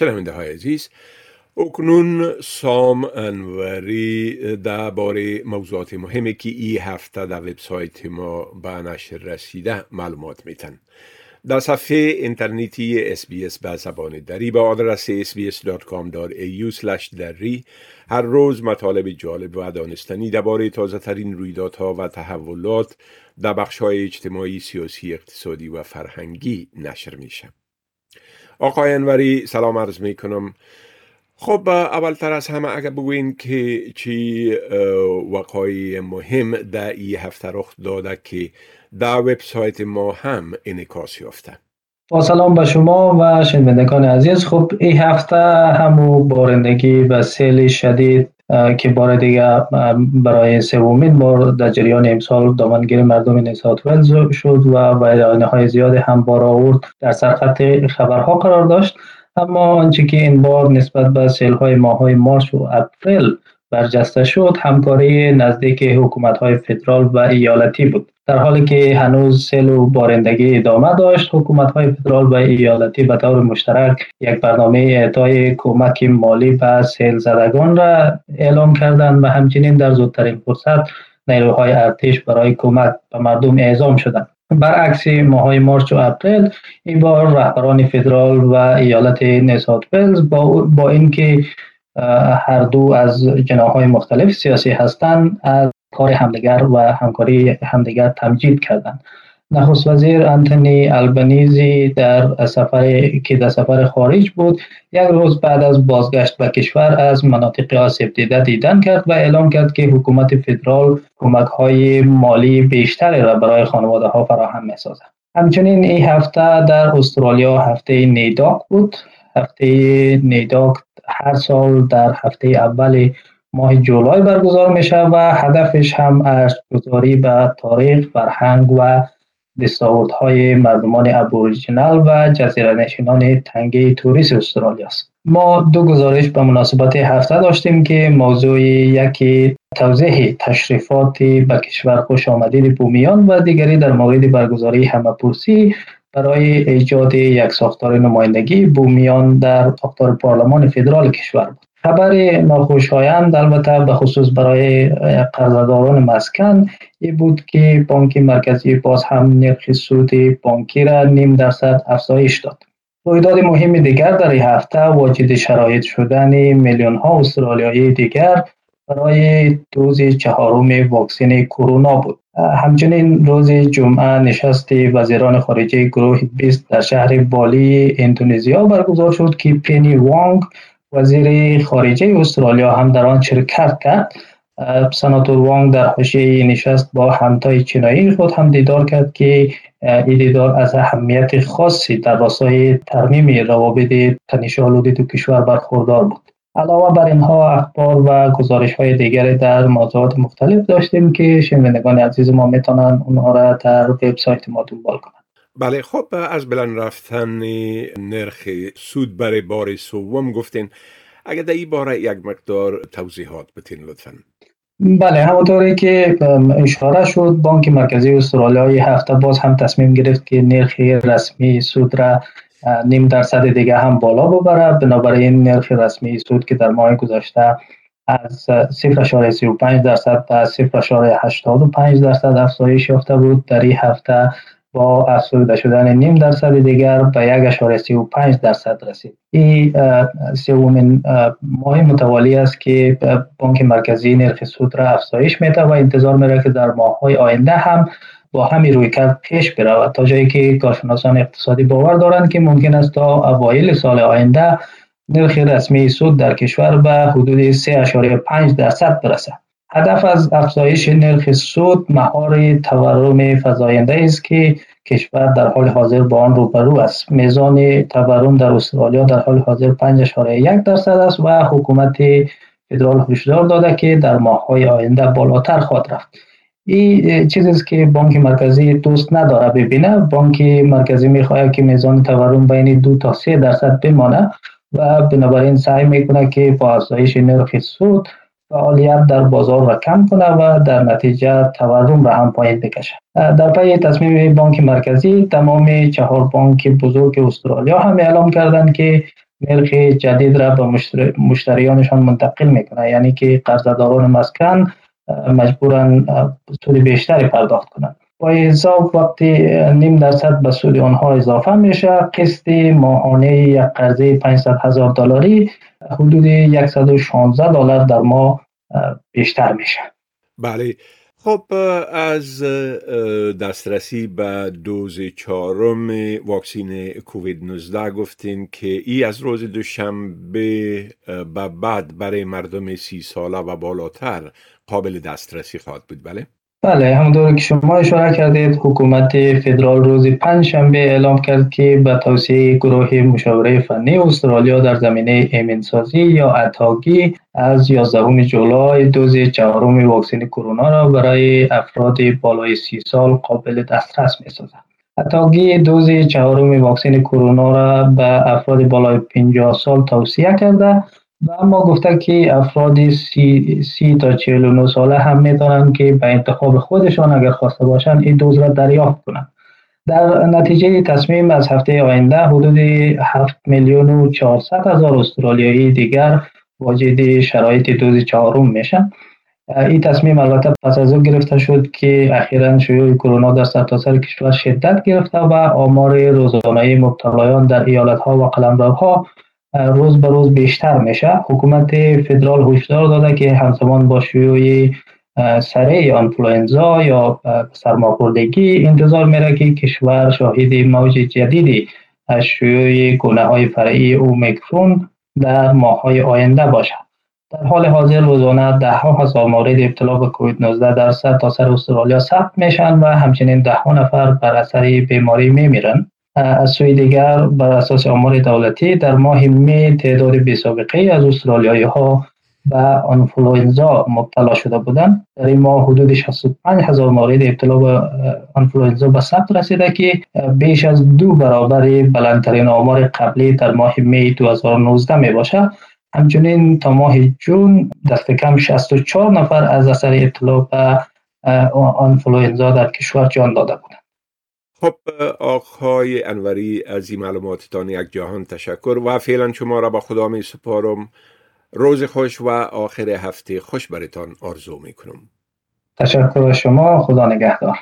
شنونده های عزیز اکنون سام انوری درباره موضوعات مهمی که ای هفته در وبسایت ما به نشر رسیده معلومات میتن در صفحه اینترنتی اس به زبان دری با آدرس sbs.com.au دری هر روز مطالب جالب و دانستنی درباره تازه ترین رویدادها و تحولات در بخش های اجتماعی، سیاسی، اقتصادی و فرهنگی نشر میشه. آقای انوری سلام عرض می کنم خب اولتر از همه اگر بگوین که چی وقای مهم در این هفته رخ داده که در وبسایت ما هم انعکاس یافته. با سلام به شما و شنوندگان عزیز. خب این هفته همو بارندگی و سیل شدید که بار دیگه برای سومین بار در جریان امسال دامنگیر مردم نیسات ولز شد و بیانیه های زیاد هم بار آورد. در سرخط خبرها قرار داشت اما آنچه که این بار نسبت به سیل های ماه های مارس و اپریل برجسته شد همکاری نزدیک حکومت های فدرال و ایالتی بود. در حالی که هنوز سیل و بارندگی ادامه داشت حکومت های فدرال و ایالتی به طور مشترک یک برنامه اعطای کمک مالی به سیل زدگان را اعلام کردند و همچنین در زودترین فرصت نیروهای ارتش برای کمک به مردم اعزام شدند. برعکس ماهای مارچ و اپریل این بار رهبران فدرال و ایالت نیسات با, با اینکه هر دو از جناهای مختلف سیاسی هستند از کار همدیگر و همکاری همدیگر تمجید کردند نخست وزیر انتونی البنیزی در سفر که در سفر خارج بود یک روز بعد از بازگشت به کشور از مناطق آسیب دیده دیدن کرد و اعلام کرد که حکومت فدرال کمک های مالی بیشتری را برای خانواده ها فراهم می سازد. همچنین این هفته در استرالیا هفته نیداک بود هفته نیداک هر سال در هفته اول ماه جولای برگزار میشه و هدفش هم ارزگذاری به تاریخ فرهنگ و های مردمان ابوریجینال و جزیره نشینان تنگه توریست استرالیا است. ما دو گزارش به مناسبت هفته داشتیم که موضوع یکی توضیح تشریفات به کشور خوش آمدید بومیان و دیگری در مورد برگزاری همه پرسی برای ایجاد یک ساختار نمایندگی بومیان در ساختار پارلمان فدرال کشور بود. خبر ناخوشایند البته به خصوص برای قرضداران مسکن ای بود که بانک مرکزی باز هم نرخ سود بانکی را نیم درصد افزایش داد. رویداد مهم دیگر در این هفته واجد شرایط شدن میلیون ها استرالیایی دیگر برای دوز چهارم واکسن کرونا بود. همچنین روز جمعه نشست وزیران خارجه گروه 20 در شهر بالی اندونزیا برگزار شد که پینی وانگ وزیر خارجه استرالیا هم در آن شرکت کرد. سناتور وانگ در حاشیه نشست با همتای چینایی خود هم دیدار کرد که این دیدار از اهمیت خاصی در راستای ترمیم روابط تنش آلوده دو کشور برخوردار بود. علاوه بر اینها اخبار و گزارش های دیگری در موضوعات مختلف داشتیم که شنوندگان عزیز ما می‌تونن اونها را در وبسایت ما دنبال کنند بله خب از بلند رفتن نرخ سود برای بار سوم گفتین. اگر در این باره یک مقدار توضیحات بتین لطفا. بله همونطوری که اشاره شد بانک مرکزی استرالیا هفته باز هم تصمیم گرفت که نرخ رسمی سود را نیم درصد دیگه هم بالا ببره. بنابراین نرخ رسمی سود که در ماه گذشته از 0.35 درصد تا 0.85 درصد افزایش یافته بود. در این هفته با افزوده شدن نیم درصد دیگر به یک اشاره سی و پنج درصد رسید. این سومین ماه متوالی است که بانک مرکزی نرخ سود را افزایش میده و انتظار میره که در ماه های آینده هم با همین روی کرد پیش برود تا جایی که کارشناسان اقتصادی باور دارند که ممکن است تا اوایل سال آینده نرخ رسمی سود در کشور به حدود 3.5 درصد برسد. هدف از افزایش نرخ سود مهار تورم فزاینده است که کشور در حال حاضر با آن روبرو است. میزان تورم در استرالیا در حال حاضر 5.1 درصد است و حکومت فدرال هشدار داده که در های آینده بالاتر خواهد رفت. این چیزی است که بانک مرکزی دوست نداره ببینه. بانک مرکزی می‌خواهد که میزان تورم بین دو تا سه درصد بمانه و بنابراین سعی می‌کنه که با افزایش نرخ سود فعالیت در بازار را کم کنه و در نتیجه تورم را هم پایین بکشه در پی تصمیم بانک مرکزی تمام چهار بانک بزرگ استرالیا هم اعلام کردند که نرخ جدید را به مشتریانشان منتقل می‌کنه یعنی که قرضداران مسکن مجبورن سود بیشتری پرداخت کنند با حساب وقتی نیم درصد به سود آنها اضافه میشه قسط ماهانه یک قرضه 500 هزار دلاری حدود 116 دلار در ماه بیشتر میشه. بله. خب از دسترسی به دوز چهارم واکسین کووید 19 گفتین که ای از روز دوشنبه به بعد برای مردم سی ساله و بالاتر قابل دسترسی خواهد بود بله؟ بله همونطور که شما اشاره کردید حکومت فدرال روز پنج شنبه اعلام کرد که به توسعه گروه مشاوره فنی استرالیا در زمینه ایمنسازی یا اتاگی از 11 جولای دوز چهارم واکسن کرونا را برای افراد بالای سی سال قابل دسترس می سازد. اتاگی دوز چهارم واکسن کرونا را به افراد بالای 50 سال توصیه کرده و اما گفته که افراد سی, سی تا 49 ساله هم می‌تونن که به انتخاب خودشان اگر خواسته باشن این دوز را دریافت کنند. در نتیجه تصمیم از هفته آینده حدود 7 میلیون و 400 هزار استرالیایی دیگر واجد شرایط دوز چهارم میشن این تصمیم البته پس از او گرفته شد که اخیرا شیوع کرونا در سرتاسر سر کشور شدت گرفته و آمار روزانه مبتلایان در ایالت ها و قلمروها روز به روز بیشتر میشه. حکومت فدرال هشدار داده که همزمان با شیوع سره آنفلوئنزا یا سرماخوردگی انتظار میره که کشور شاهد موج جدیدی از شیوع گونه های فرعی اومیکرون در ماه های آینده باشد. در حال حاضر روزانه ده ها هزار مورد ابتلا به کووید 19 در سر تا سر استرالیا ثبت میشن و همچنین ده ها نفر بر اثر بیماری میمیرن. از سوی دیگر بر اساس آمار دولتی در ماه می تعداد بی سابقه از استرالیایی ها به آنفلوئنزا مبتلا شده بودند. در این ماه حدود 65 هزار مورد ابتلا به آنفلوئنزا به ثبت رسیده که بیش از دو برابر بلندترین آمار قبلی در ماه می 2019 می باشد. همچنین تا ماه جون دست کم 64 نفر از اثر ابتلا به آنفلوئنزا در کشور جان داده بودند. خب آقای انوری از این معلوماتتان یک جهان تشکر و فعلا شما را به خدا می سپارم. روز خوش و آخر هفته خوش برتان آرزو می کنم. تشکر شما خدا نگهدار.